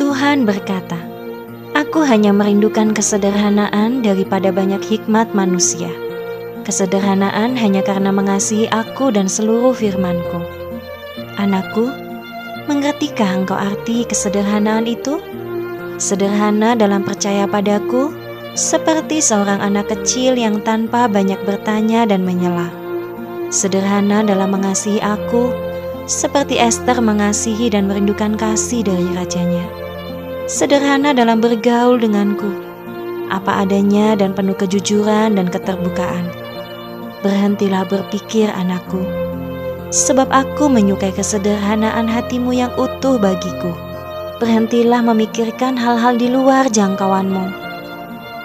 Tuhan berkata, "Aku hanya merindukan kesederhanaan daripada banyak hikmat manusia. Kesederhanaan hanya karena mengasihi aku dan seluruh firman-Ku. Anakku, mengertikah engkau arti kesederhanaan itu? Sederhana dalam percaya padaku, seperti seorang anak kecil yang tanpa banyak bertanya dan menyela. Sederhana dalam mengasihi aku, seperti Esther mengasihi dan merindukan kasih dari rajanya. Sederhana dalam bergaul denganku, apa adanya dan penuh kejujuran dan keterbukaan. Berhentilah berpikir anakku, sebab aku menyukai kesederhanaan hatimu yang utuh bagiku. Berhentilah memikirkan hal-hal di luar jangkauanmu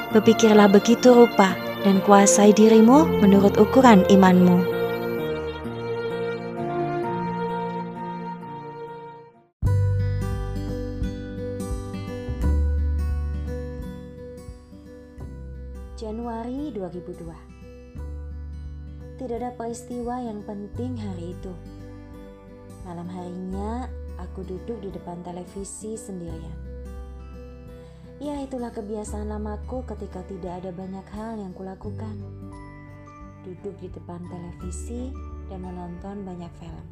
Berpikirlah begitu rupa dan kuasai dirimu menurut ukuran imanmu. Januari 2002 Tidak ada peristiwa yang penting hari itu. Malam harinya, aku duduk di depan televisi sendirian. Ya itulah kebiasaan lamaku ketika tidak ada banyak hal yang kulakukan. Duduk di depan televisi dan menonton banyak film.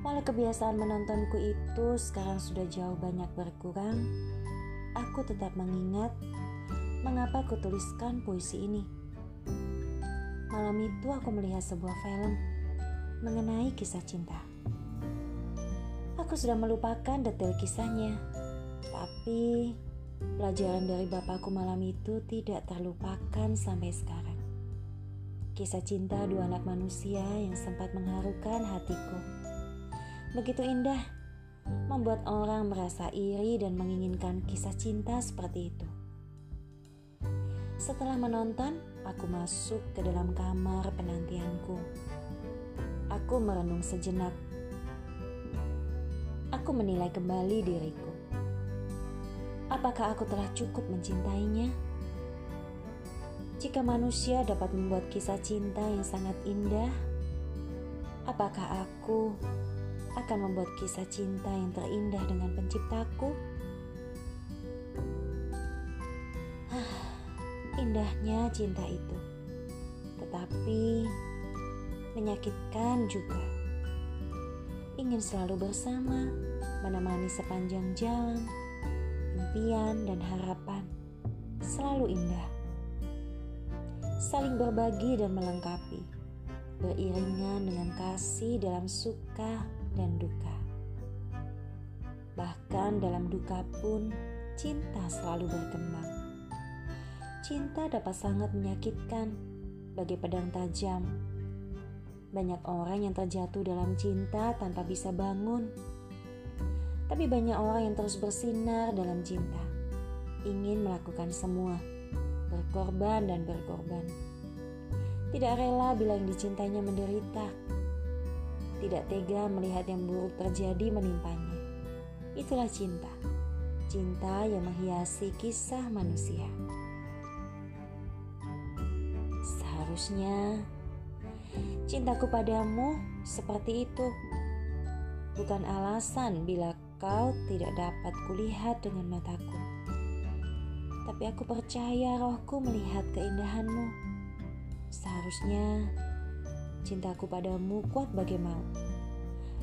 Walau kebiasaan menontonku itu sekarang sudah jauh banyak berkurang, aku tetap mengingat mengapa aku tuliskan puisi ini. Malam itu aku melihat sebuah film mengenai kisah cinta. Aku sudah melupakan detail kisahnya tapi pelajaran dari bapakku malam itu tidak terlupakan sampai sekarang. Kisah cinta dua anak manusia yang sempat mengharukan hatiku. Begitu indah, membuat orang merasa iri dan menginginkan kisah cinta seperti itu. Setelah menonton, aku masuk ke dalam kamar penantianku. Aku merenung sejenak. Aku menilai kembali diriku. Apakah aku telah cukup mencintainya? Jika manusia dapat membuat kisah cinta yang sangat indah, apakah aku akan membuat kisah cinta yang terindah dengan penciptaku? Indahnya cinta itu, tetapi menyakitkan juga. Ingin selalu bersama, menemani sepanjang jalan impian dan harapan selalu indah. Saling berbagi dan melengkapi, beriringan dengan kasih dalam suka dan duka. Bahkan dalam duka pun, cinta selalu berkembang. Cinta dapat sangat menyakitkan bagi pedang tajam. Banyak orang yang terjatuh dalam cinta tanpa bisa bangun tapi banyak orang yang terus bersinar dalam cinta, ingin melakukan semua, berkorban dan berkorban. Tidak rela bila yang dicintainya menderita, tidak tega melihat yang buruk terjadi menimpanya. Itulah cinta, cinta yang menghiasi kisah manusia. Seharusnya cintaku padamu seperti itu, bukan alasan bila kau tidak dapat kulihat dengan mataku. Tapi aku percaya rohku melihat keindahanmu. Seharusnya cintaku padamu kuat bagai maut,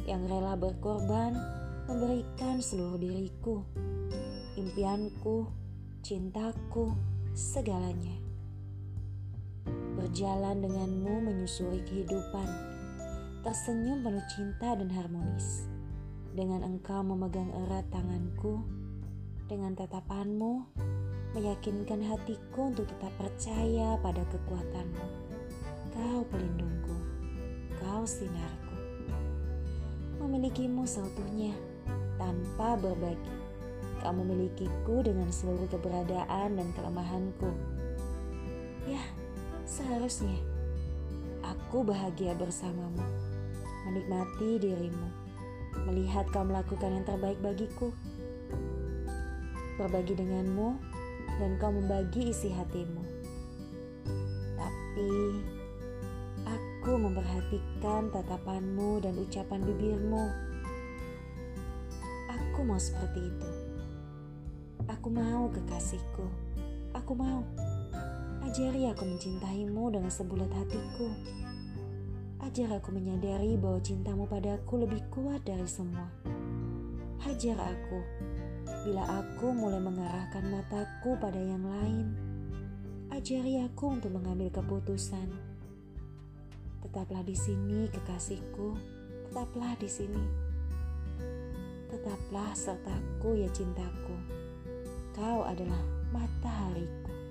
yang rela berkorban memberikan seluruh diriku, impianku, cintaku, segalanya. Berjalan denganmu menyusuri kehidupan, tersenyum penuh cinta dan harmonis dengan engkau memegang erat tanganku, dengan tatapanmu, meyakinkan hatiku untuk tetap percaya pada kekuatanmu. Kau pelindungku, kau sinarku. Memilikimu seutuhnya, tanpa berbagi. Kau memilikiku dengan seluruh keberadaan dan kelemahanku. Ya, seharusnya aku bahagia bersamamu, menikmati dirimu melihat kau melakukan yang terbaik bagiku. Berbagi denganmu dan kau membagi isi hatimu. Tapi aku memperhatikan tatapanmu dan ucapan bibirmu Aku mau seperti itu. Aku mau kekasihku. Aku mau. Ajari aku mencintaimu dengan sebulat hatiku. Ajar aku menyadari bahwa cintamu padaku lebih kuat dari semua. Hajar aku bila aku mulai mengarahkan mataku pada yang lain. Ajari aku untuk mengambil keputusan. Tetaplah di sini, kekasihku. Tetaplah di sini. Tetaplah sertaku ya cintaku. Kau adalah matahariku.